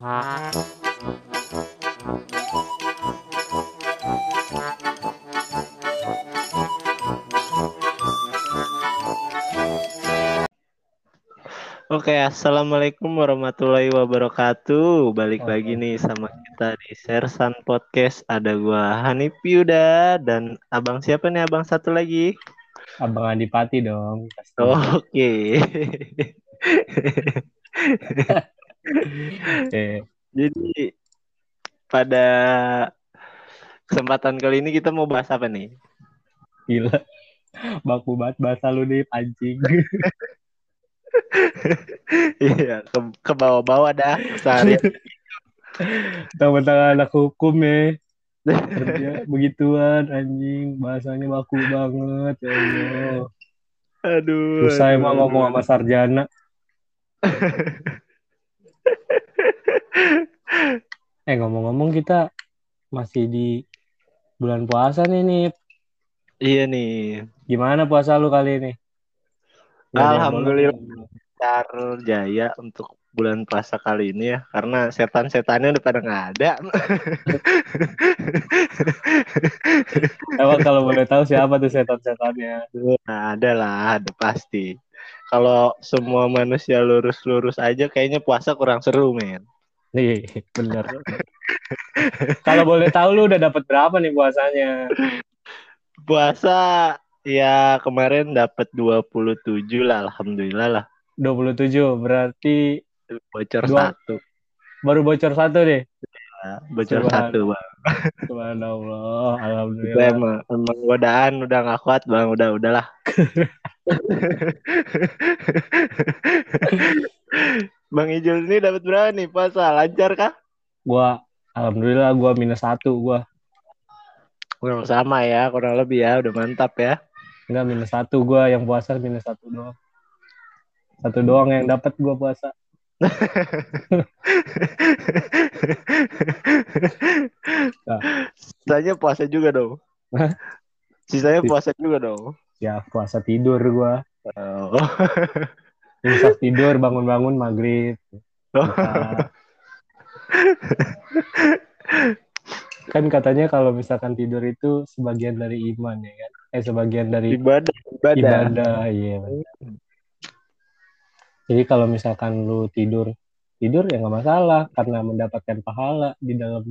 Oke, assalamualaikum warahmatullahi wabarakatuh. Balik lagi nih sama kita di Sersan Podcast. Ada gua Hanif Yuda dan abang siapa nih abang satu lagi? Abang Adipati dong. Oke. Eh, Jadi pada kesempatan kali ini kita mau bahas apa nih? gila. Baku banget bahasa lu nih anjing. Iya, ke, ke bawah-bawah dah sehari. Tentang anak hukum ya. Kerja begituan anjing. Bahasanya baku banget ya Allah. Aduh. Susah aduh. emang ngomong sama sarjana. Eh ngomong-ngomong kita masih di bulan puasa nih nih. Iya nih. Gimana puasa lu kali ini? Alhamdulillah. bolong. Lancar jaya untuk bulan puasa kali ini ya karena setan-setannya udah pada nggak ada. Emang kalau boleh tahu siapa tuh setan-setannya? Nah, ada lah, ada pasti. Kalau semua manusia lurus-lurus aja kayaknya puasa kurang seru, men. Nih, bener. Kalau boleh tahu lu udah dapat berapa nih puasanya? Puasa ya kemarin dapat 27 lah, alhamdulillah lah. 27, berarti Bocor Dua- satu. baru bocor satu deh. Nah, bocor Subhan- satu, Bang. Subhanallah, alhamdulillah. emang, emang godaan udah nggak kuat, Bang. Udah, udahlah. Bang Ijul ini dapat berapa nih puasa? Lancar kah? Gua alhamdulillah gua minus satu gua. Kurang sama ya, kurang lebih ya. Udah mantap ya. Enggak minus satu gua yang puasa minus satu doang. Satu doang yang dapat gua puasa. Sisanya puasa juga dong. Hah? Sisanya puasa juga dong. Ya puasa tidur gua. Oh. Imsak tidur bangun-bangun maghrib. Buka. kan katanya kalau misalkan tidur itu sebagian dari iman ya kan? Eh sebagian dari ibadah, ibadah. ibadah iya jadi kalau misalkan lu tidur tidur ya nggak masalah karena mendapatkan pahala di dalam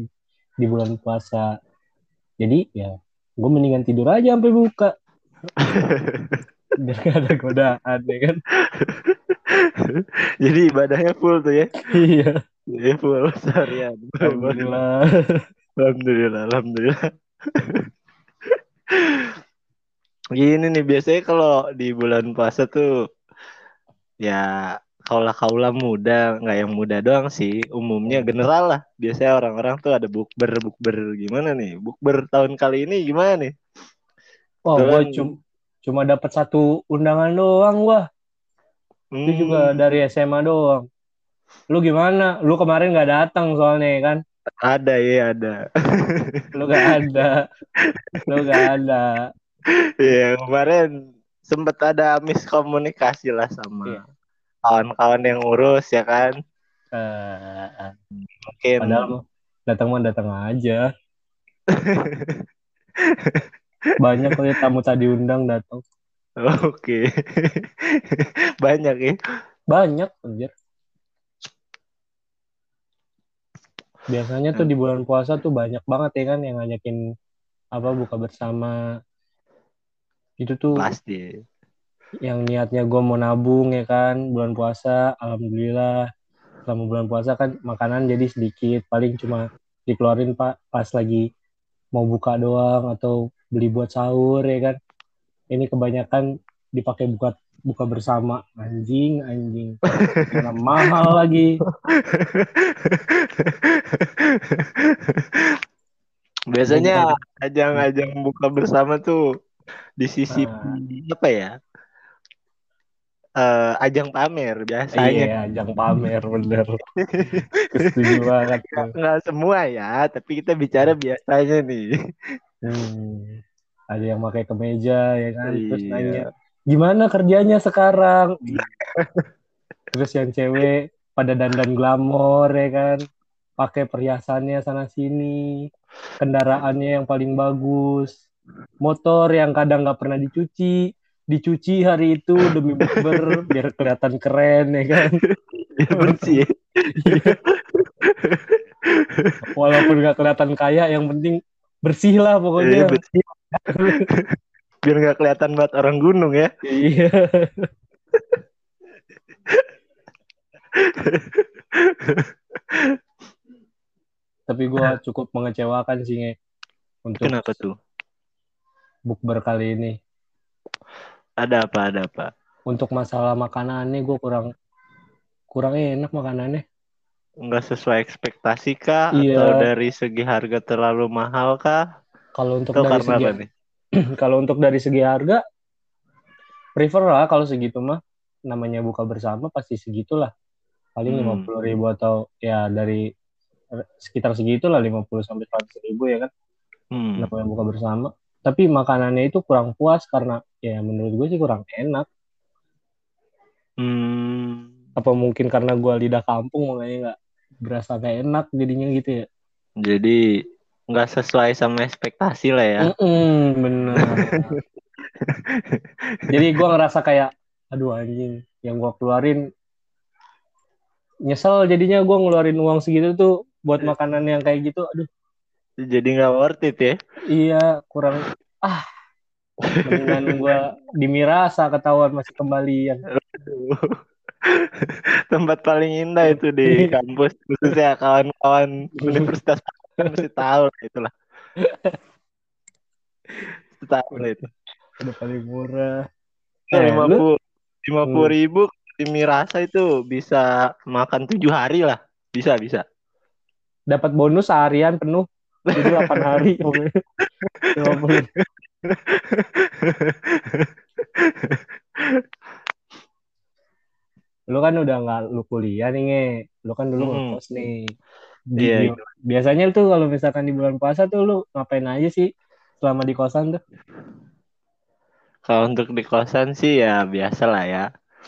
di bulan puasa jadi ya gue mendingan tidur aja sampai buka biar gak ada godaan ya kan Jadi ibadahnya full tuh ya. iya Iya full seharian. alhamdulillah Alhamdulillah, alhamdulillah. Gini nih biasanya kalau di bulan puasa tuh ya kaulah kaula muda nggak yang muda doang sih. Umumnya general lah. Biasanya orang-orang tuh ada bukber bukber. Gimana nih? Bukber tahun kali ini gimana nih? Wah gue cuma cuma dapat satu undangan doang wah. Itu Hmm, juga dari SMA doang. Lu gimana? Lu kemarin nggak datang soalnya ya kan? Ada ya ada. Lu gak ada. Lu gak ada. Ya kemarin sempet ada miskomunikasi lah sama Iya. kawan-kawan yang ngurus ya kan Eh, mungkin padahal datang mah datang aja banyak kali tamu tadi undang datang Oke. Banyak ya. banyak anjir biasanya tuh di bulan puasa tuh banyak banget ya kan yang ngajakin apa buka bersama itu tuh Pasti. yang niatnya gue mau nabung ya kan bulan puasa alhamdulillah. Selama bulan puasa kan makanan jadi sedikit paling cuma dikeluarin pak pas lagi mau buka doang atau beli buat sahur ya kan. Ini kebanyakan dipakai buka buka bersama. Anjing anjing. Karena mahal lagi. Biasanya ajang-ajang buka bersama tuh di sisi Ah. apa ya? Eh, ajang pamer biasanya. iya ajang pamer bener setuju banget. Nggak semua ya, tapi kita bicara biasanya nih. Hmm. ada yang pakai kemeja ya kan terus Iya. nanya gimana kerjanya sekarang terus yang cewek pada dandan glamor ya kan pakai perhiasannya sana sini, kendaraannya yang paling bagus, motor yang kadang nggak pernah dicuci, dicuci hari itu demi bukber biar kelihatan keren ya kan. Biar bersih. Iya. Walaupun nggak kelihatan kaya, yang penting bersih lah pokoknya. bersih. Biar nggak kelihatan banget orang gunung ya. Iya. Tapi gue cukup mengecewakan sih Nge, untuk Kenapa tuh? Bukber kali ini. Ada apa? Ada apa? Untuk masalah makanannya gue kurang kurang enak makanannya. Nggak sesuai ekspektasi kah? Iya. Atau dari segi harga terlalu mahal kah? Kalau untuk Atau dari segi nih? kalau untuk dari segi harga prefer lah kalau segitu mah namanya buka bersama pasti segitulah paling Hmm. lima puluh ribu atau ya dari sekitar segitulah 50 sampai 100 ribu ya kan Hmm. namanya buka bersama tapi makanannya itu kurang puas karena ya menurut gue sih kurang enak Hmm. apa mungkin karena gue lidah kampung makanya nggak berasa nggak enak jadinya gitu ya Jadi nggak sesuai sama ekspektasi lah ya. Mm-mm, bener jadi gue ngerasa kayak aduh anjing yang gue keluarin nyesel jadinya gue ngeluarin uang segitu tuh buat makanan yang kayak gitu aduh Jadi nggak worth it ya. iya kurang ah mendingan gue di Mirasa ketahuan masih kembalian. Tempat paling indah itu di kampus khususnya kawan-kawan universitas mesti tahu lah itulah. Tahu itu. udah paling murah Eh, lima lu- puluh lima puluh ribu di Mirasa itu bisa makan tujuh hari lah. Bisa bisa. dapat bonus seharian penuh jadi 8 hari pokoknya. 50. lu kan udah nggak lu kuliah nih nge lu kan dulu Hmm. ngekos nih Di- Iya, di- biasanya tuh kalau misalkan di bulan puasa tuh lu ngapain aja sih selama di kosan tuh Kalau untuk di kosan sih ya biasa lah ya.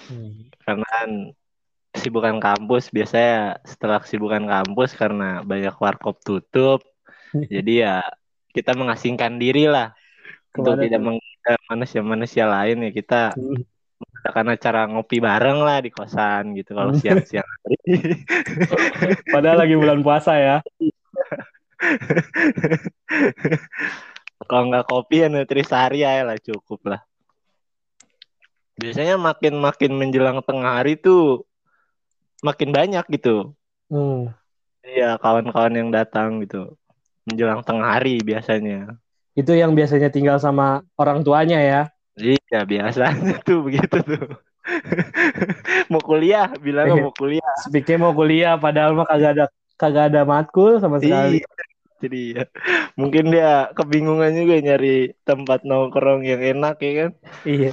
Hmm. Karena kan kesibukan kampus biasanya setelah kesibukan kampus karena banyak warkop tutup. jadi ya kita mengasingkan diri lah untuk Ke mana tidak mengganggu manusia-manusia lain ya kita Hmm. mengadakan acara ngopi bareng lah di kosan gitu kalau Hmm. siang-siang hari. padahal lagi bulan puasa ya Kalau nggak kopi ya nutrisari aja lah cukup lah. Biasanya makin makin menjelang tengah hari tuh makin banyak gitu. Hmm. Iya kawan-kawan yang datang gitu menjelang tengah hari biasanya. itu yang biasanya tinggal sama orang tuanya ya Iya biasanya tuh begitu tuh. mau kuliah bilangnya mau kuliah. speaknya mau kuliah padahal mah kagak ada kagak ada matkul sama sekali Iya. Jadi ya mungkin dia kebingungan juga nyari tempat nongkrong yang enak ya kan. iya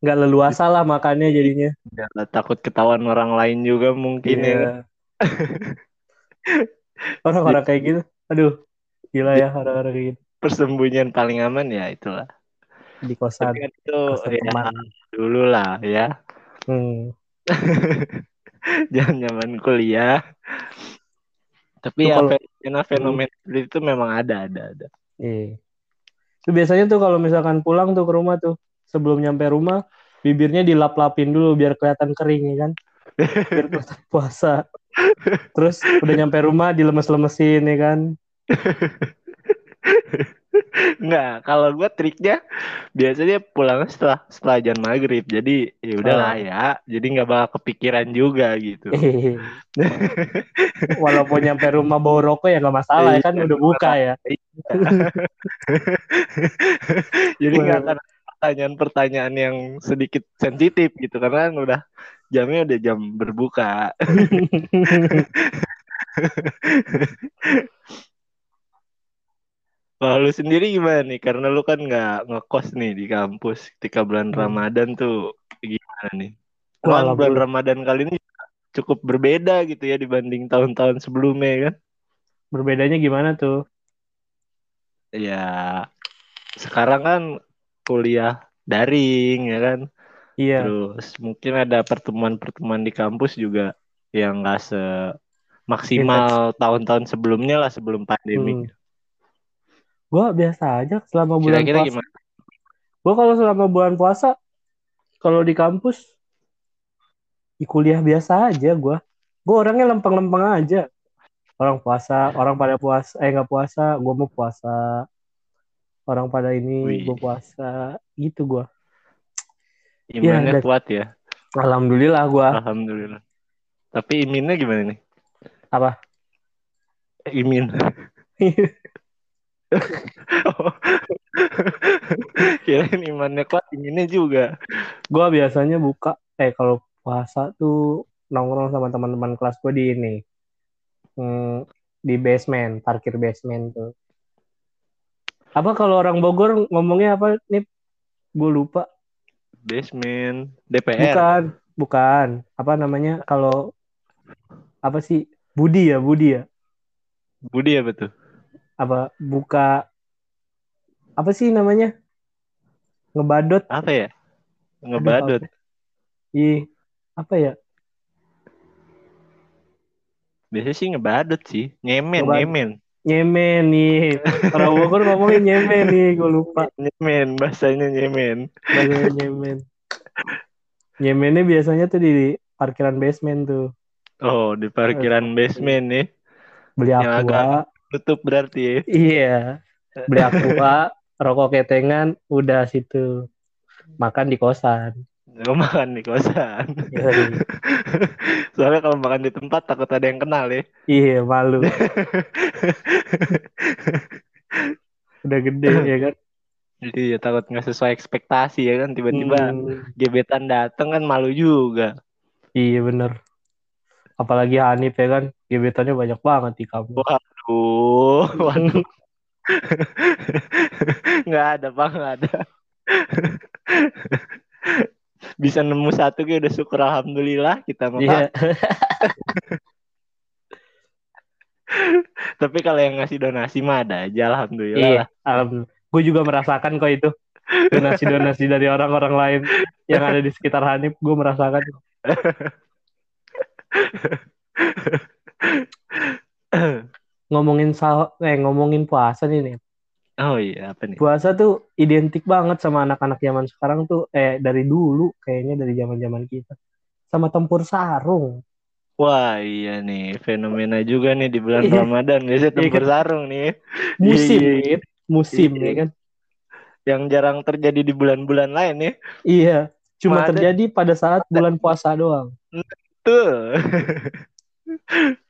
nggak leluasa lah makannya jadinya Ya, takut ketahuan orang lain juga mungkin ya. orang-orang kayak gitu aduh gila ya orang-orang kayak gitu Persembunyian paling aman ya itulah. di kosan Tapi kan itu kosan ya teman dulu lah ya. hmm. Jangan zaman kuliah. Tapi Tuh ya kalau- fenomena fenomena seperti itu memang ada ada ada. Iya. Itu biasanya tuh kalau misalkan pulang tuh ke rumah tuh sebelum nyampe rumah bibirnya dilap-lapin dulu biar kelihatan kering ya kan. Biar kelihatan puasa. Terus udah nyampe rumah dilemes-lemesin ya kan. Enggak, kalau gue triknya biasanya pulangnya setelah setelah jam maghrib. Jadi ya udahlah Oh. ya. Jadi nggak bakal kepikiran juga gitu. Walaupun nyampe rumah bau rokok ya nggak masalah ya kan Iya, udah buka ya. Jadi nggak akan pertanyaan-pertanyaan yang sedikit sensitif gitu karena kan udah jamnya udah jam berbuka. Kalau lu sendiri gimana nih? Karena lu kan nggak ngekos nih di kampus ketika bulan Hmm. Ramadan tuh gimana nih? Kan bulan. Ramadan kali ini cukup berbeda gitu ya dibanding tahun-tahun sebelumnya kan? Berbedanya gimana tuh? Ya sekarang kan kuliah daring ya kan? Iya. Terus mungkin ada pertemuan-pertemuan di kampus juga yang nggak se maksimal tahun-tahun sebelumnya lah sebelum pandemi. Hmm. Gue biasa aja selama bulan Kira-kira puasa. gimana? Gue kalau selama bulan puasa, kalau di kampus, di kuliah biasa aja gue. Gue orangnya lempeng-lempeng aja. Orang puasa, orang pada puasa, eh nggak puasa, gue mau puasa. Orang pada ini, gue puasa. Gitu gue. Imannya dan- kuat ya. Alhamdulillah gue. Alhamdulillah. Tapi iminnya gimana nih? Apa? Imin. Oh. Kirain imannya kuat, iminnya juga. gue biasanya buka, eh kalau puasa tuh nongkrong sama teman-teman kelas gue di ini. Hmm, di basement, parkir basement tuh. Apa kalau orang Bogor ngomongnya apa nih? Gue lupa. Basement, DPR. Bukan, bukan. Apa namanya kalau apa sih? Budi ya, Budi ya. Budi ya betul. Apa buka apa sih namanya? Ngebadot. Apa ya? Ngebadut. Ih, apa ya? Biasanya sih ngebadut sih. Nyemen, nyemen. Nyemen nih. Orang Bogor ngomongin nyemen nih, gue lupa. Nyemen, bahasanya nyemen. Bahasanya nyemen. Nyemennya biasanya tuh di parkiran basement tuh. Oh, di parkiran basement nih. Beli Yang aqua. Tutup berarti ya. Iya. Beli aqua, rokok ketengan, udah situ. Makan di kosan. Gue makan di kosan. Iya, Soalnya kalau makan di tempat takut ada yang kenal ya. Iya, malu. Udah gede ya kan. Jadi ya takut nggak sesuai ekspektasi ya kan. Tiba-tiba Hmm, gebetan dateng kan malu juga. iya bener. Apalagi Hanif ya kan. Gebetannya banyak banget di kampus. Waduh, waduh. nggak ada pak, nggak ada. Bisa nemu satu kayak udah syukur alhamdulillah kita mah. Iya. Tapi kalau yang ngasih donasi mah ada aja alhamdulillah Iya, alhamdulillah. Gue juga merasakan kok itu. Donasi-donasi dari orang-orang lain yang ada di sekitar Hanif, gue merasakan. Ngomongin sah eh ngomongin puasa nih nih. Oh iya apa nih? Puasa tuh identik banget sama anak-anak zaman sekarang tuh eh dari dulu kayaknya dari zaman-zaman kita. Sama tempur sarung. Wah iya nih fenomena juga nih di bulan Iya. Ramadan biasanya Iya tempur kan? sarung nih Musim, Iya, iya. Nip. musim Iya. ya kan. yang jarang terjadi di bulan-bulan lain nih. Iya, cuma Ada- terjadi pada saat bulan puasa doang. Tuh.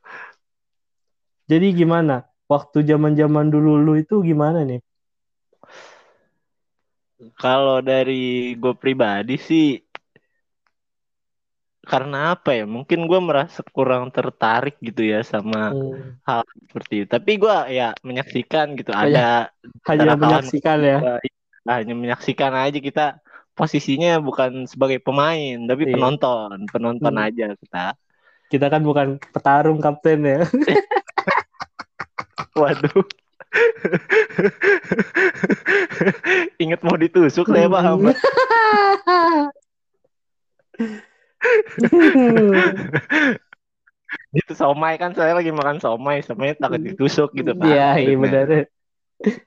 Jadi gimana? Waktu zaman-zaman dulu lu itu gimana nih? Kalau dari gue pribadi sih karena apa ya? Mungkin gue merasa kurang tertarik gitu ya sama Hmm, hal seperti itu. Tapi gue ya menyaksikan gitu. Oh, Ada hanya menyaksikan ya. gua, hanya menyaksikan aja kita posisinya bukan sebagai pemain tapi Iya. penonton, penonton Hmm. aja kita. Kita kan bukan petarung kapten ya. Waduh. Ingat mau ditusuk saya Hmm. paham. Itu somai kan saya lagi makan somai, somai takut ditusuk gitu Pak. Iya, iya benar.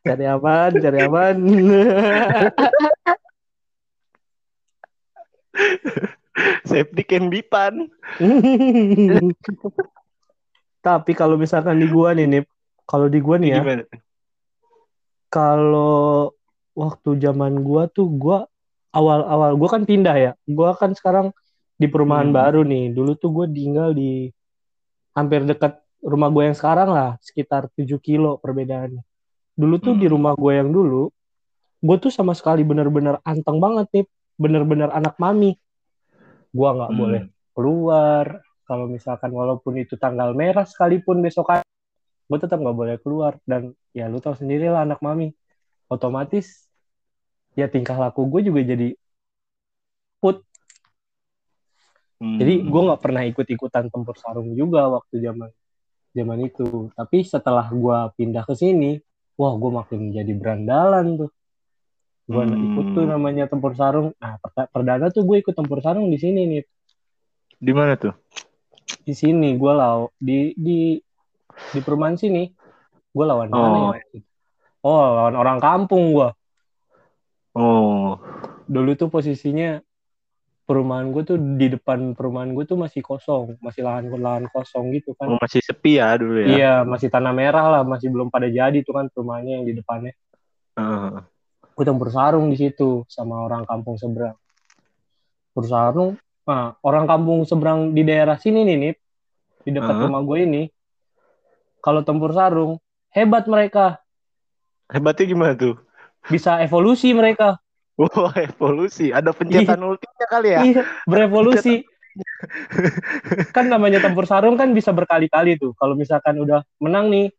Cari aman, cari aman. Safety can be fun. Tapi kalau misalkan di gua nih, Nip, kalau di gua nih ya, kalau waktu zaman gua tuh gua awal-awal gua kan pindah ya. Gua kan sekarang di perumahan Hmm. baru nih. Dulu tuh gua tinggal di hampir dekat rumah gua yang sekarang lah, sekitar 7 kilo perbedaannya. Dulu tuh Hmm. di rumah gua yang dulu, gua tuh sama sekali bener-bener anteng banget nih, bener-bener anak mami. Gua nggak Hmm. boleh keluar. Kalau misalkan walaupun itu tanggal merah sekalipun besokan, gue tetap nggak boleh keluar. Dan ya lu tahu sendiri lah anak mami. Otomatis ya tingkah laku gue juga jadi Hmm. jadi gue nggak pernah ikut-ikutan tempur sarung juga waktu zaman zaman itu. Tapi setelah gue pindah ke sini, wah gue makin jadi berandalan tuh. Gue Hmm. ikut tuh namanya tempur sarung. Nah per- perdana tuh gue ikut tempur sarung di sini nih. di mana tuh? di sini gue law di di di perumahan sini gue lawan Oh. mana ya oh lawan orang kampung gue Oh. dulu tuh posisinya perumahan gue tuh di depan perumahan gue tuh masih kosong masih lahan lahan kosong gitu kan oh, masih sepi ya dulu ya. iya masih tanah merah lah masih belum pada jadi tuh kan perumahannya yang di depannya Heeh. gue tempur sarung di situ sama orang kampung seberang tempur sarung nah orang kampung seberang di daerah sini nih nih di dekat Heeh. rumah gue ini kalau tempur sarung hebat mereka Hebatnya gimana tuh? bisa evolusi mereka Wah, evolusi. Ada pencetan ultinya kali ya? iya berevolusi kan namanya tempur sarung kan bisa berkali-kali tuh kalau misalkan udah menang nih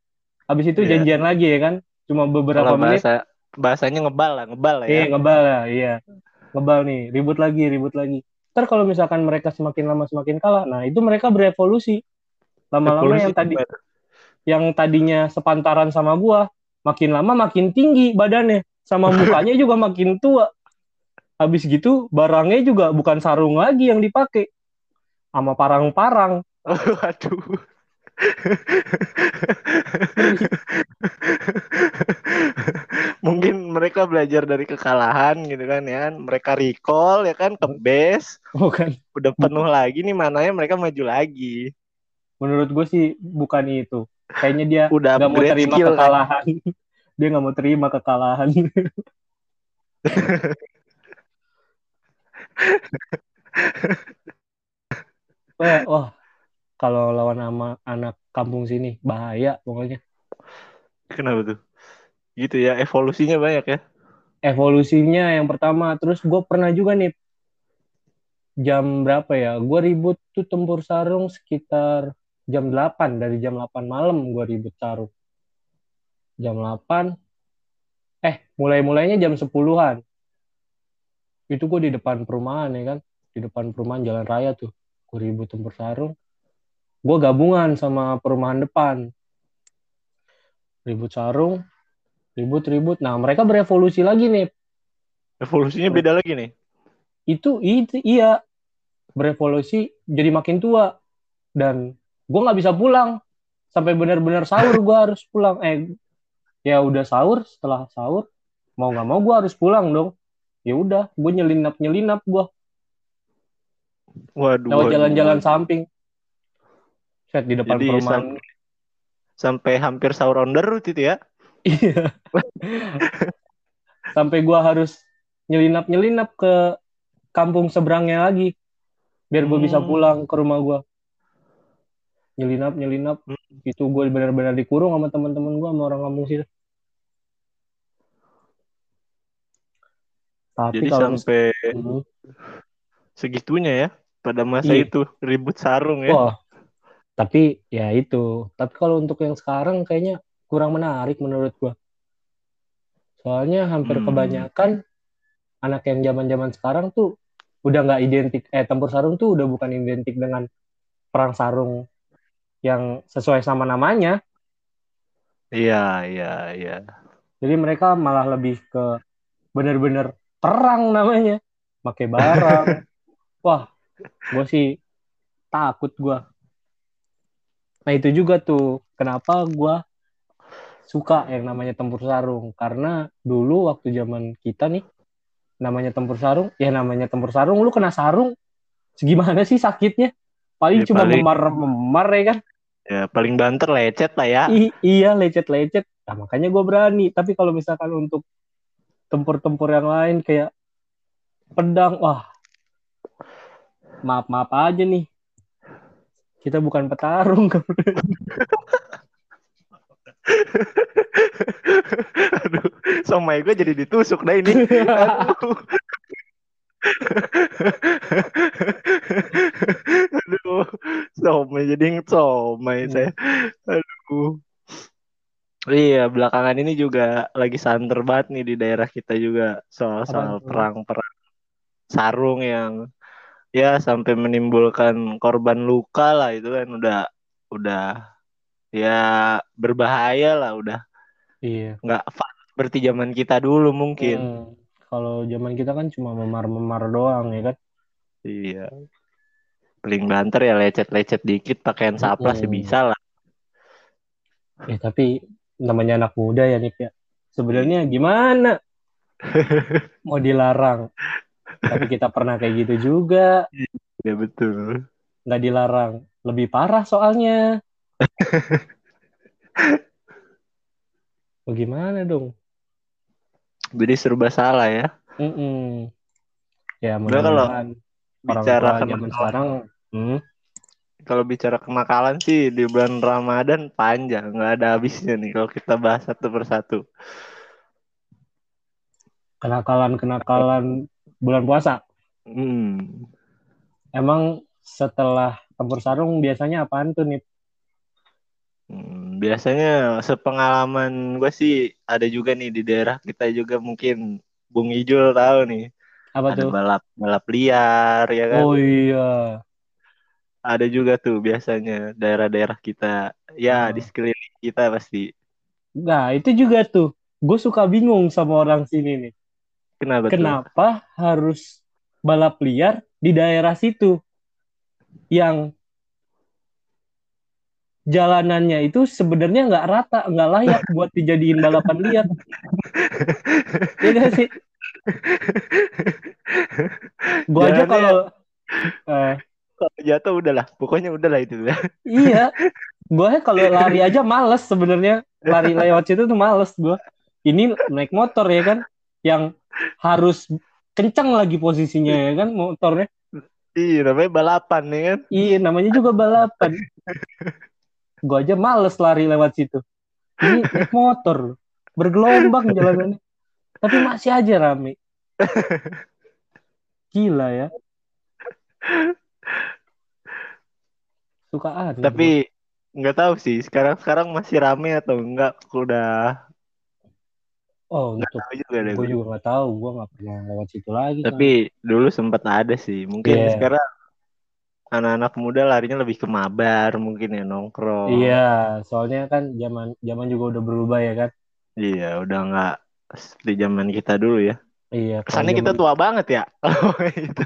habis itu Iya. janjian lagi ya kan cuma beberapa Kalau menit bahasa bahasanya ngebal lah, ngebal lah ya. Iya ngebal ya, iya ngebal nih, ribut lagi, ribut lagi. Ntar kalau misalkan mereka semakin lama semakin kalah, nah itu mereka berevolusi. Lama-lama yang tadi? Yang tadinya sepantaran sama gua, makin lama makin tinggi badannya, sama mukanya juga makin tua. Habis gitu barangnya juga bukan sarung lagi yang dipakai, sama parang-parang. Waduh. Mungkin mereka belajar dari kekalahan gitu kan ya. Mereka recall ya kan ke base, Bukan. udah penuh lagi nih mananya mereka maju lagi. Menurut gue sih bukan itu. Kayaknya dia Udah nggak mau terima skill kan. kekalahan. dia nggak mau terima kekalahan. wah, wah, kalau lawan sama anak kampung sini bahaya pokoknya. Kenapa tuh? Gitu ya, evolusinya banyak ya. Evolusinya yang pertama, terus gue pernah juga nih jam berapa ya? Gue ribut tuh tempur sarung sekitar jam 8 dari jam 8 malam gue ribut sarung. Jam 8 eh mulai-mulainya jam 10-an. Itu gue di depan perumahan ya kan, di depan perumahan jalan raya tuh. Gue ribut tempur sarung. Gue gabungan sama perumahan depan. Ribut sarung, ribut-ribut. Nah, mereka berevolusi lagi nih. Evolusinya beda lagi nih. Itu, itu iya berevolusi jadi makin tua dan gue nggak bisa pulang sampai benar-benar sahur gue harus pulang eh ya udah sahur setelah sahur mau nggak mau gue harus pulang dong ya udah gue nyelinap nyelinap gue Waduh. lewat jalan-jalan samping set di depan Jadi perumahan sam- sampai hampir sahur on the road itu ya. Iya. Sampai gua harus nyelinap-nyelinap ke kampung seberangnya lagi. Biar gue bisa Hmm. pulang ke rumah gua. Nyelinap-nyelinap. Hmm. Itu gue benar-benar dikurung sama teman-teman gua sama orang kampung situ. Tapi Jadi kalau sampai Hmm. segitunya ya pada masa Iya. itu ribut sarung ya. Wah. Tapi ya itu. Tapi kalau untuk yang sekarang kayaknya kurang menarik menurut gua. Soalnya hampir Hmm. kebanyakan anak yang zaman-zaman sekarang tuh udah nggak identik eh tempur sarung tuh udah bukan identik dengan perang sarung yang sesuai sama namanya. Iya, iya, iya. Jadi mereka malah lebih ke bener-bener perang namanya. Pakai barang. Wah, gue sih takut gue. Nah itu juga tuh kenapa gue suka yang namanya tempur sarung. Karena dulu waktu zaman kita nih, namanya tempur sarung, ya namanya tempur sarung, lu kena sarung, segimana sih sakitnya? Paling Ya, cuma paling- memar-memar ya kan? Ya paling banter lecet lah ya. I- iya lecet-lecet. Nah, makanya gue berani. Tapi kalau misalkan untuk tempur-tempur yang lain kayak pedang, wah maaf-maaf aja nih. Kita bukan petarung. Aduh, somai gue jadi ditusuk dah ini. Aduh. Aduh, somai jadi somai saya. Aduh. Iya, belakangan ini juga lagi santer banget nih di daerah kita juga soal-soal Apaan tuh? perang-perang sarung yang ya sampai menimbulkan korban luka lah itu kan udah udah ya berbahaya lah udah iya. nggak seperti zaman kita dulu mungkin. Hmm, Kalau zaman kita kan cuma memar-memar doang ya kan. Iya. paling banter ya lecet-lecet dikit pakaian saplas sih Mm-mm. bisa lah. Eh tapi namanya anak muda ya Nick ya. Sebenarnya gimana? Mau dilarang. Tapi kita pernah kayak gitu juga. Ya betul. Nggak dilarang. Lebih parah soalnya. Bagaimana dong? Jadi serba salah ya. Mm-mm. Ya Udah kalau mudah-mudahan bicara kenakalan, sekarang hmm, kalau bicara kenakalan sih di bulan Ramadan panjang, nggak ada habisnya nih kalau kita bahas satu persatu. kenakalan-kenakalan bulan puasa. Hmm. Emang setelah campur sarung biasanya apaan tuh nih? Hmm, biasanya sepengalaman gue sih ada juga nih di daerah kita juga mungkin Bung Ijul tahu nih Apa ada tuh? balap balap liar ya kan Oh iya. ada juga tuh biasanya daerah-daerah kita ya di Oh. sekeliling kita pasti Nah, itu juga tuh. Gue suka bingung sama orang sini nih. kenapa tuh Kenapa harus balap liar di daerah situ? Yang jalanannya itu sebenarnya nggak rata, nggak layak buat dijadiin balapan liar. Iya nggak sih? Gue aja kalau eh, kalau jatuh udahlah pokoknya udahlah itu ya iya, gue kalau lari aja males sebenarnya lari lewat situ tuh males gue. Ini naik motor ya kan, yang harus kencang lagi posisinya ya kan motornya. iya namanya balapan ya kan Iya, namanya juga balapan. Gue aja males lari lewat situ. Ini naik motor, bergelombang jalanannya. Tapi masih aja rame. Gila ya. Suka aneh. tapi nggak tahu sih sekarang sekarang masih rame atau enggak udah oh untuk tahu juga deh gue juga nggak tahu, gue nggak pernah lewat situ lagi. tapi dulu sempat ada sih mungkin Iya. sekarang anak-anak muda larinya lebih ke mabar mungkin ya nongkrong Iya, soalnya kan zaman zaman juga udah berubah ya kan. Iya, udah nggak seperti zaman kita dulu ya. Iya. Kesannya kita tua banget ya. Gitu.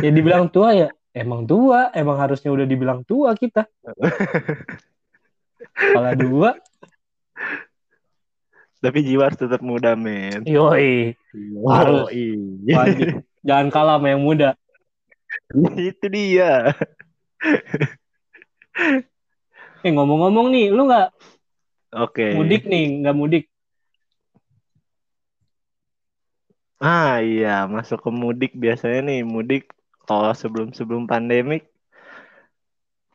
ya dibilang tua ya, emang tua, emang harusnya udah dibilang tua kita. Kalau dua, Tapi jiwa harus tetap muda, men. yoi, Harus. Wajib. Jangan kalah sama yang muda. Itu dia. Eh ngomong-ngomong nih, lu nggak Oke. mudik nih, nggak mudik? Ah iya, masuk ke mudik biasanya nih mudik kalau sebelum-sebelum pandemik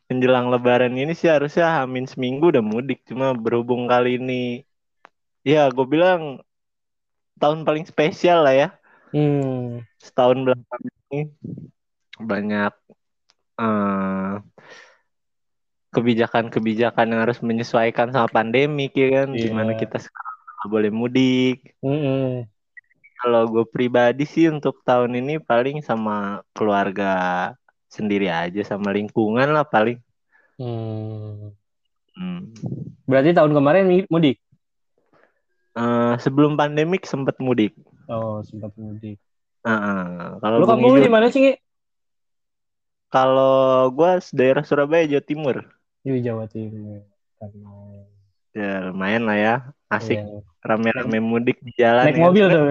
menjelang lebaran ini sih harusnya hamin seminggu udah mudik cuma berhubung kali ini ya gue bilang tahun paling spesial lah ya Hmm, setahun belakang ini banyak eh, kebijakan-kebijakan yang harus menyesuaikan sama pandemi ya kan Iya. di mana kita sekarang boleh mudik mm-mm. Kalau gue pribadi sih untuk tahun ini paling sama keluarga sendiri aja sama lingkungan lah paling. Hmm. Hmm. Berarti tahun kemarin mudik? Eh, sebelum pandemik sempet mudik. Oh, sempat mudik. Kalau Lu Bung kampung lu Ijul- di mana sih? Kalau gue daerah Surabaya Jawa Timur Di Jawa Timur. Karena ya lumayan lah ya asik Iya. rame-rame mudik di jalan. naik ya. mobil tuh.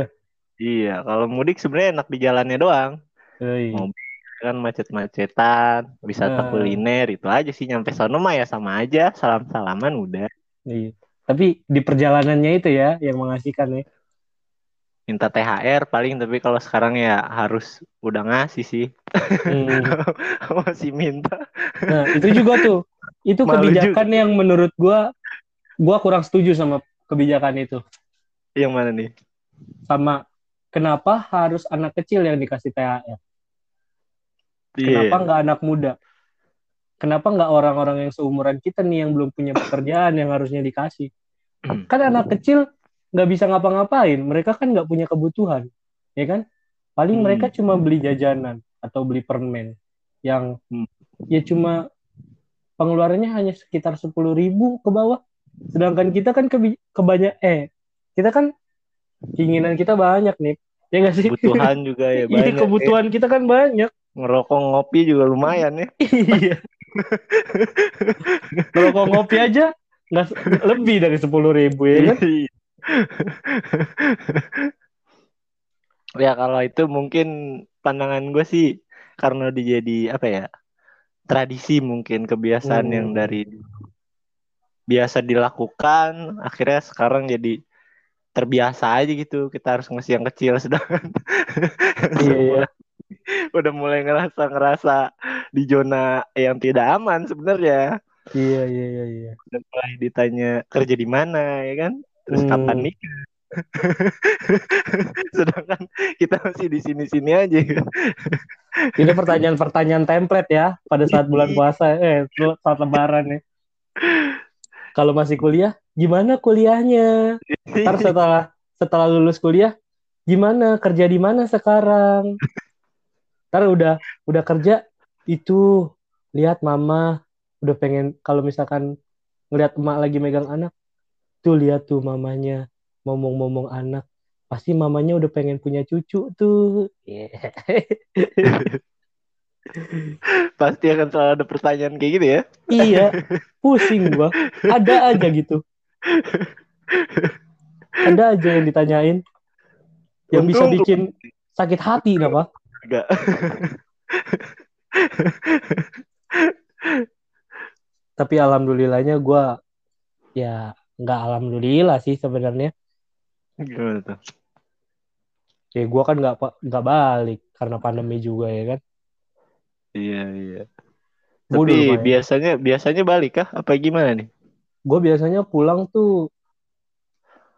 Iya kalau mudik sebenarnya enak di jalannya doang Yoi. Mau- kan macet-macetan wisata Nah. kuliner itu aja sih nyampe sono mah ya sama aja salam-salaman udah Iya. Tapi di perjalanannya itu ya yang mengasihkan ya. Minta THR paling tapi kalau sekarang ya harus udah ngasih sih Hmm. masih minta Nah, itu juga tuh. Itu Malu kebijakan yang menurut gua gua kurang setuju sama kebijakan itu. yang mana nih Sama kenapa harus anak kecil yang dikasih THR? Iya. Kenapa nggak anak muda? Kenapa nggak orang-orang yang seumuran kita nih yang belum punya pekerjaan yang harusnya dikasih? Kan anak kecil nggak bisa ngapa-ngapain. Mereka kan nggak punya kebutuhan, ya kan? Paling Hmm. mereka cuma beli jajanan atau beli permen yang Hmm. ya cuma pengeluarannya hanya sekitar sepuluh ribu ke bawah. Sedangkan kita kan kebi- kebanyak eh kita kan keinginan kita banyak nih, ya nggak sih? kebutuhan juga ya Iya banyak kebutuhan kita kan banyak. ngerokok ngopi juga lumayan ya. iya. Ngerokok ngopi aja nggak lebih dari sepuluh ribu ya kan? ya kalau itu mungkin pandangan gue sih karena udah jadi apa ya tradisi mungkin kebiasaan Hmm. yang dari biasa dilakukan akhirnya sekarang jadi terbiasa aja gitu kita harus ngasih yang kecil sedangkan Iya, iya. udah mulai ngerasa ngerasa di zona yang tidak aman sebenarnya Iya iya iya iya. udah mulai ditanya kerja di mana ya kan terus Hmm. kapan nikah sedangkan kita masih di sini-sini aja Ini pertanyaan-pertanyaan template ya pada saat bulan puasa eh saat lebaran ya. Kalau masih kuliah, gimana kuliahnya? Ntar setelah setelah lulus kuliah, gimana kerja di mana sekarang? Ntar udah udah kerja itu lihat mama udah pengen kalau misalkan ngelihat emak lagi megang anak, tuh lihat tuh mamanya ngomong-ngomong anak, pasti mamanya udah pengen punya cucu tuh. Yeah. pasti akan selalu ada pertanyaan kayak gitu ya iya, pusing gua. Ada aja gitu. Ada aja yang ditanyain yang bisa Untung- bikin sakit hati kenapa? enggak Tapi alhamdulillahnya gua ya nggak alhamdulillah sih sebenarnya. gimana tuh Ya gua kan nggak nggak balik karena pandemi juga ya kan. iya iya tapi lumayan. biasanya biasanya balik kah apa gimana nih Gue biasanya pulang tuh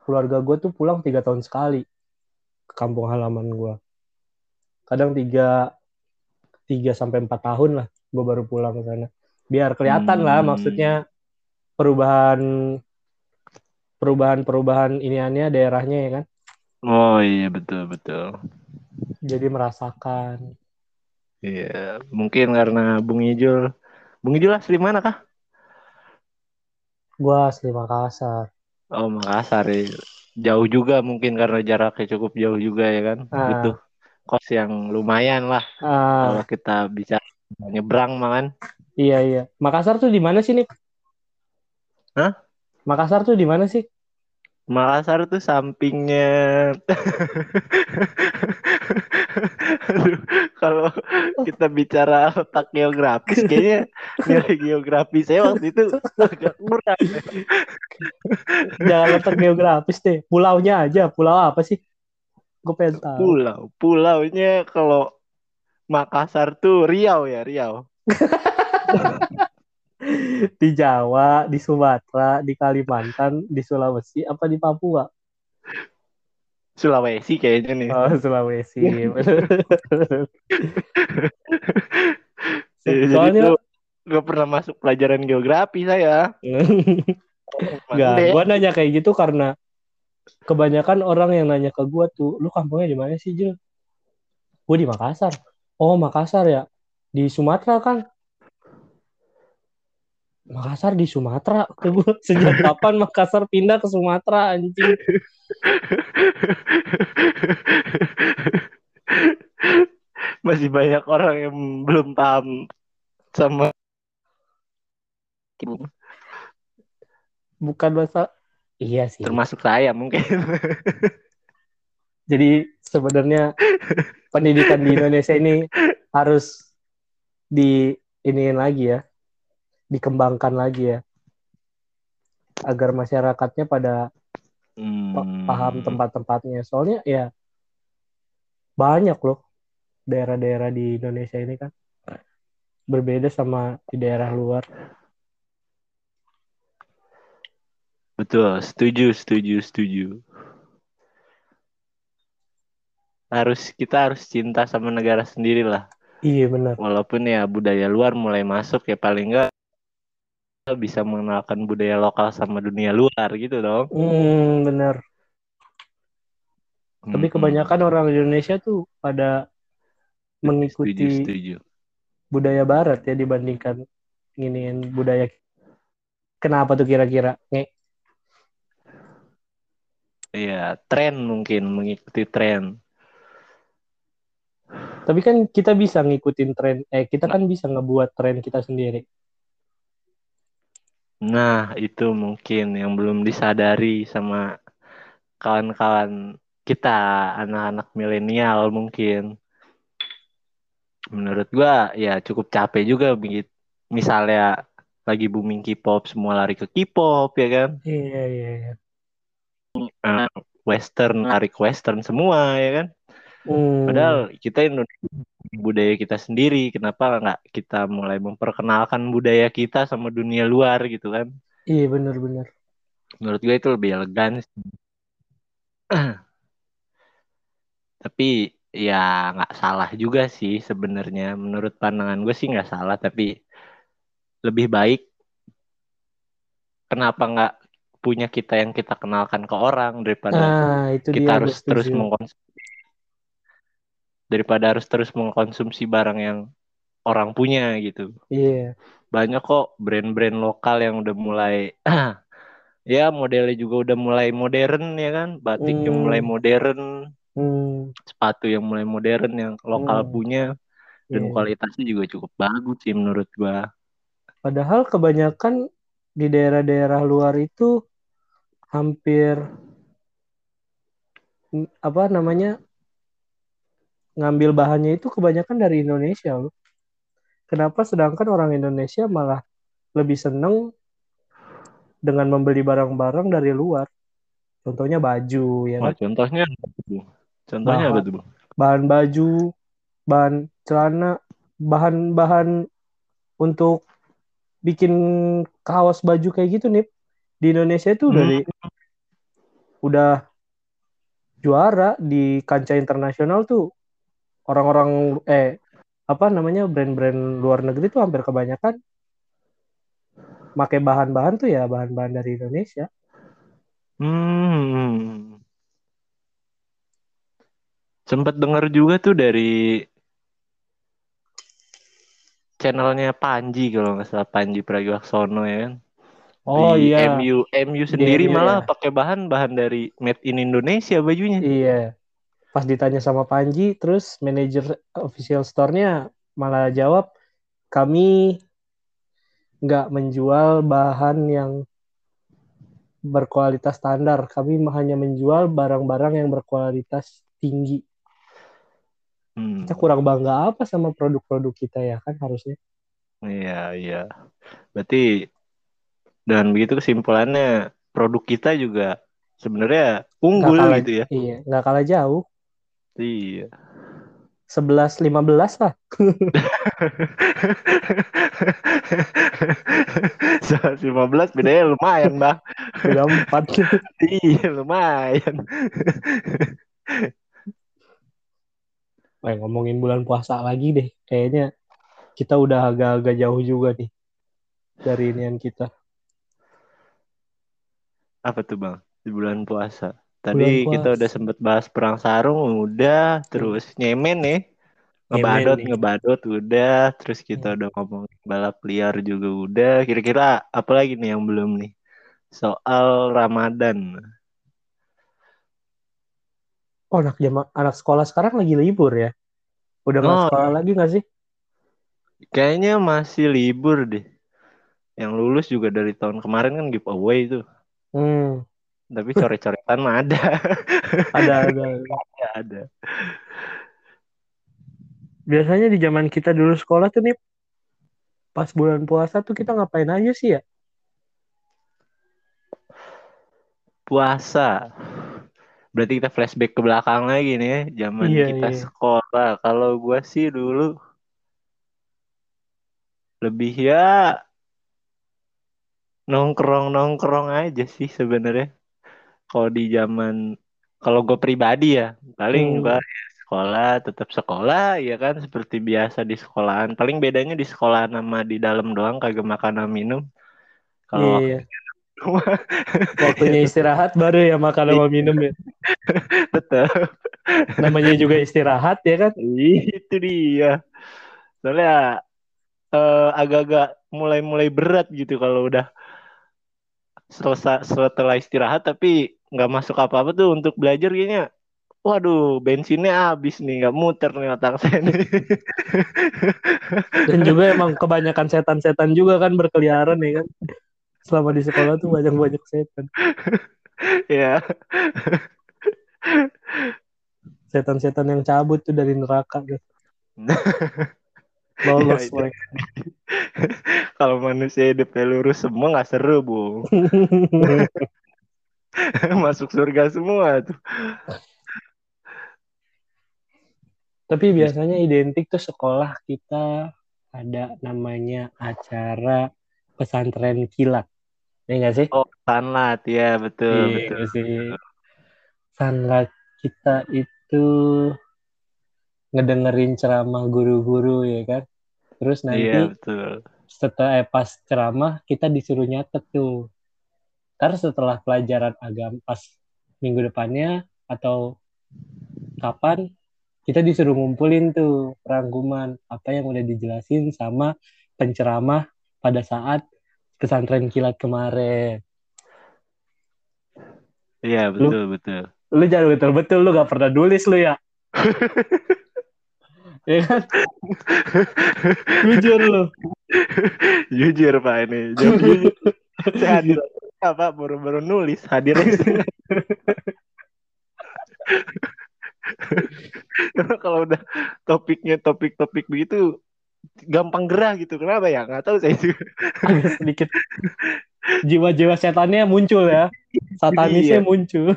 keluarga gue tuh pulang tiga tahun sekali ke kampung halaman gue. Kadang tiga tiga sampai empat tahun lah gue baru pulang ke sana. Biar kelihatan lah Hmm. maksudnya perubahan perubahan perubahan iniannya daerahnya ya kan. oh iya betul betul Jadi merasakan. iya mungkin karena Bung Ijul Bung Ijul asli mana kah Gue asli Makassar. oh Makassar ya. jauh juga mungkin karena jaraknya cukup jauh juga ya kan Ah. butuh kos yang lumayan lah Ah, kalau kita bisa nyebrang makan iya iya. Makassar tuh di mana sih nih? Hah? Makassar tuh di mana sih? Makassar tuh sampingnya Aduh, kalau kita bicara letak geografis kayaknya nilai geografi saya waktu itu agak kurang Jangan letak geografis deh. Pulaunya aja. Pulau apa sih? Gue pengen tahu. pulau pulaunya kalau Makassar tuh Riau ya Riau Di Jawa, di Sumatera, di Kalimantan, di Sulawesi, apa di Papua? Sulawesi kayaknya nih Oh, Sulawesi. Jadi Soalnya tuh nggak pernah masuk pelajaran geografi saya Enggak, gua nanya kayak gitu karena kebanyakan orang yang nanya ke gua tuh, lu kampungnya di mana sih, Jul? Gua di Makassar. Oh, Makassar ya. Di Sumatera kan? Makassar di Sumatera. Gua, sejak kapan Makassar pindah ke Sumatera anjing? masih banyak orang yang belum paham sama Bukan bahasa Iya sih. termasuk saya mungkin Jadi sebenarnya pendidikan di Indonesia ini harus di iniin lagi ya, dikembangkan lagi ya, agar masyarakatnya pada pa- Hmm. paham tempat-tempatnya. Soalnya ya banyak loh daerah-daerah di Indonesia ini kan berbeda sama di daerah luar. betul setuju setuju setuju harus kita harus cinta sama negara sendiri lah Iya benar. walaupun ya budaya luar mulai masuk ya paling enggak bisa mengenalkan budaya lokal sama dunia luar gitu dong Hmm, benar. Tapi Mm-mm. kebanyakan orang Indonesia tuh pada setuju mengikuti setuju budaya barat ya dibandingkan nginiin budaya kenapa tuh kira-kira nge Iya, tren mungkin mengikuti tren. Tapi kan kita bisa ngikutin tren, eh kita kan bisa ngebuat tren kita sendiri. Nah, itu mungkin yang belum disadari sama kawan-kawan kita, anak-anak milenial mungkin. Menurut gua ya cukup capek juga begitu. Misalnya lagi booming K-pop, semua lari ke K-pop ya kan. Iya, iya, iya. Uh, western, lari ke western semua ya kan. Hmm, Padahal kita Indonesia budaya kita sendiri, kenapa nggak kita mulai memperkenalkan budaya kita sama dunia luar gitu kan? iya benar-benar. Menurut gue itu lebih elegan. Tapi ya nggak salah juga sih sebenarnya. Menurut pandangan gue sih nggak salah, tapi lebih baik kenapa nggak punya kita yang kita kenalkan ke orang daripada Nah, itu kita dia harus terus mengkonsumsi daripada harus terus mengkonsumsi barang yang orang punya gitu. Iya. Banyak kok brand-brand lokal yang udah mulai ya modelnya juga udah mulai modern ya kan, batik yang Hmm. mulai modern, Hmm, sepatu yang mulai modern yang lokal Hmm. punya dan iya. kualitasnya juga cukup bagus sih menurut gua. Padahal kebanyakan di daerah-daerah luar itu hampir mm, apa namanya ngambil bahannya itu kebanyakan dari Indonesia loh. Kenapa sedangkan orang Indonesia malah lebih seneng dengan membeli barang-barang dari luar? Contohnya baju ya Wah, kan? contohnya apa? Contohnya apa Bahan, tuh? Bang? bahan baju, bahan celana, bahan-bahan untuk bikin kaos baju kayak gitu nih di Indonesia itu udah Hmm. di, udah juara di kancah internasional tuh orang-orang eh apa namanya brand-brand luar negeri tuh hampir kebanyakan pakai bahan-bahan tuh ya bahan-bahan dari Indonesia. Hmm. Sempet denger juga tuh dari channelnya Panji kalau nggak salah Panji Pragiwaksono ya kan. Oh Di iya, MU MU di sendiri MU malah ya. pakai bahan-bahan dari made in Indonesia bajunya. Iya. Pas ditanya sama Panji, terus manajer official store-nya malah jawab, kami nggak menjual bahan yang berkualitas standar. Kami hanya menjual barang-barang yang berkualitas tinggi. Hmm. Kita kurang bangga apa sama produk-produk kita ya kan harusnya. Iya, iya. Berarti dengan begitu kesimpulannya produk kita juga sebenarnya unggul kalah, gitu ya. iya, nggak kalah jauh. Iya. 11-15 lah. 115 bedanya lumayan, Bang. Beda 4. Iya, lumayan. Eh, ngomongin bulan puasa lagi deh. Kayaknya kita udah agak-agak jauh juga nih dari inian kita. Apa tuh, Bang? Di bulan puasa. Bulan Tadi kita puasa. udah sempet bahas perang sarung, udah. Terus nyemen nih. Ngebadot, ngebadot udah. Terus kita Hmm. udah ngomong balap liar juga udah. Kira-kira apa lagi nih yang belum nih? Soal Ramadan. Oh, anak jama anak sekolah sekarang lagi libur ya? Udah Oh, sekolah lagi nggak sih? kayaknya masih libur deh. Yang lulus juga dari tahun kemarin kan giveaway tuh. Hmm, Tapi coret-coretan mah ada. ada ada. ada, ada. Biasanya di zaman kita dulu sekolah tuh nih, pas bulan puasa tuh kita ngapain aja sih ya? Puasa. Berarti kita flashback ke belakang lagi nih ya. Zaman Iya, kita iya. sekolah. Kalau gua sih dulu lebih ya nongkrong-nongkrong aja sih sebenarnya. Kalau di zaman kalau gue pribadi ya paling Hmm, ya sekolah tetap sekolah ya kan seperti biasa di sekolahan. Paling bedanya di sekolahan sama di dalam doang kagak makan sama minum. Kalau iya, iya. Waktunya istirahat baru ya makan sama minum ya. tetap Namanya juga istirahat ya kan? itu dia. Soalnya eh, agak-agak mulai-mulai berat gitu kalau udah selesai setelah istirahat tapi nggak masuk apa-apa tuh untuk belajar kayaknya waduh bensinnya habis nih nggak muter nih otak saya nih Dan juga emang kebanyakan setan-setan juga kan berkeliaran ya kan. Selama di sekolah tuh banyak-banyak setan. ya Setan-setan yang cabut tuh dari neraka tuh. Lolos Ya, mereka. kalau manusia hidupnya lurus semua nggak seru bu masuk surga semua tuh Tapi biasanya identik tuh sekolah kita ada namanya acara pesantren kilat. Ya nggak sih? oh sanlat ya betul Iya betul sih. Sanlat kita itu ngedengerin ceramah guru-guru ya kan. Terus nanti iya betul setelah eh, pas ceramah kita disuruh nyatet tuh. Ntar setelah pelajaran agama pas minggu depannya atau kapan kita disuruh ngumpulin tuh rangkuman apa yang udah dijelasin sama penceramah pada saat pesantren kilat kemarin. iya betul betul Lu jangan betul-betul lu gak pernah nulis lu ya. ya kan? Jujur lu. jujur pak ini jujur hadir apa baru-baru nulis hadir kalau udah topiknya topik-topik begitu gampang gerah gitu. Kenapa ya? Nggak tahu saya juga. Agak sedikit. Jiwa-jiwa setannya muncul ya. Satanisnya Iya. muncul.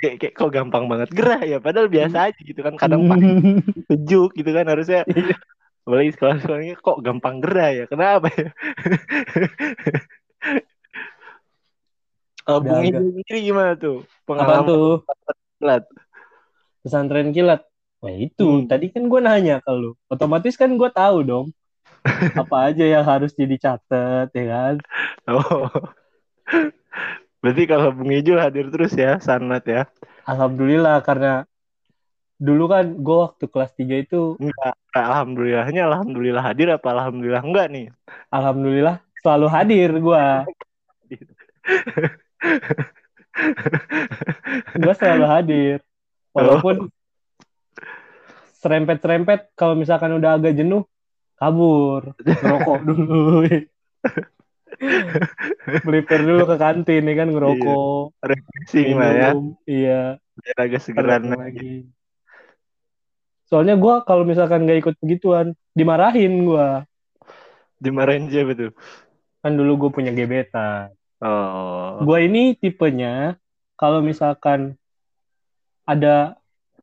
kayak, kayak kok gampang banget gerah ya? Padahal biasa aja gitu kan. Kadang pak sejuk gitu kan harusnya Iya. apalagi sekolah-sekolahnya kok gampang gerah ya? Kenapa ya Udah Bung Ibu sendiri gimana tuh Apa pengalaman tuh? kilat? Pesantren kilat. Wah itu, Hmm. tadi kan gue nanya ke lu. Otomatis kan gue tahu dong. Apa aja yang harus jadi catet, ya kan? Oh. Berarti kalau Bung Ijul hadir terus ya, Sanat ya. Alhamdulillah, karena dulu kan gue waktu kelas 3 itu, Enggak, alhamdulillahnya alhamdulillah hadir apa alhamdulillah enggak nih? Alhamdulillah selalu hadir gue. gue selalu hadir. Walaupun serempet-serempet, kalau misalkan udah agak jenuh, kabur. Ngerokok dulu. Melipir dulu ke kantin, ya kan, ngerokok. Refreshing lah ya, Iya. biar agak segeran lagi. lagi. Soalnya gue kalau misalkan gak ikut begituan, dimarahin gue. Dimarahin siapa tuh? Kan dulu gue punya gebetan. Oh. Gue ini tipenya, kalau misalkan ada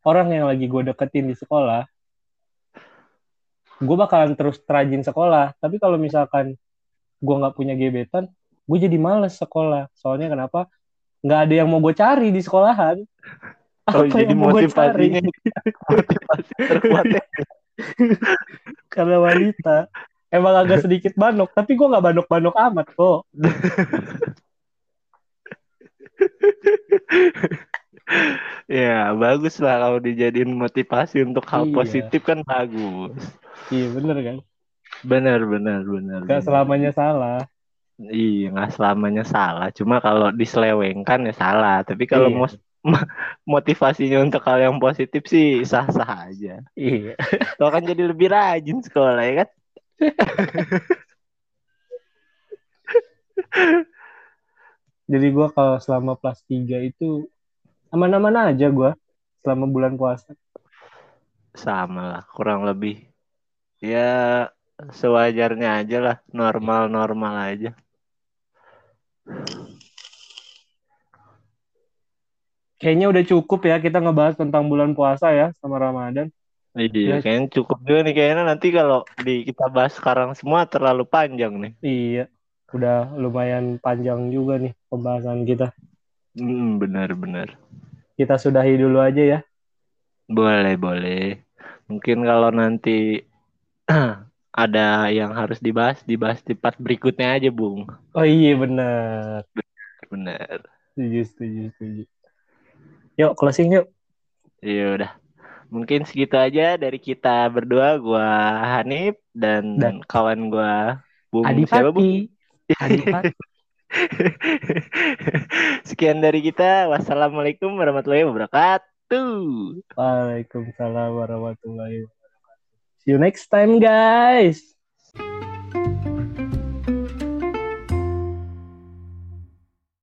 orang yang lagi gue deketin di sekolah, gue bakalan terus rajin sekolah. Tapi kalau misalkan gue nggak punya gebetan, gue jadi males sekolah. Soalnya kenapa? Nggak ada yang mau gue cari di sekolahan. Oh, Apa jadi yang mau gue cari? motivasi terkuatnya karena wanita emang agak sedikit banok tapi gue nggak banok-banok amat kok ya bagus lah kalau dijadiin motivasi untuk hal Iya. positif kan bagus. iya bener kan Benar benar benar. gak benar. selamanya salah Iya, nggak selamanya salah. Cuma kalau diselewengkan ya salah. Tapi kalau Iya. mos- motivasinya untuk hal yang positif sih sah-sah aja. iya Lo kan jadi lebih rajin sekolah ya kan? jadi gue kalau selama kelas 3 itu aman-aman aja gue selama bulan puasa Sama lah, kurang lebih. Ya sewajarnya aja lah, normal-normal aja. kayaknya udah cukup ya kita ngebahas tentang bulan puasa ya sama Ramadan Iya, Ya. kayaknya cukup juga nih. Kayaknya nanti kalau di kita bahas sekarang semua terlalu panjang nih. iya udah lumayan panjang juga nih pembahasan kita Hmm, benar-benar. kita sudahi dulu aja ya Boleh, boleh. Mungkin kalau nanti ada yang harus dibahas, dibahas di part berikutnya aja, Bung. oh iya bener Benar. setuju setuju setuju yuk closing yuk Iya udah. Mungkin segitu aja dari kita berdua, gua Hanif dan, Dan- kawan gua Bung siapa, Bung? Adipati Adipati Sekian dari kita. Wassalamualaikum warahmatullahi wabarakatuh. Waalaikumsalam warahmatullahi wabarakatuh. See you next time guys.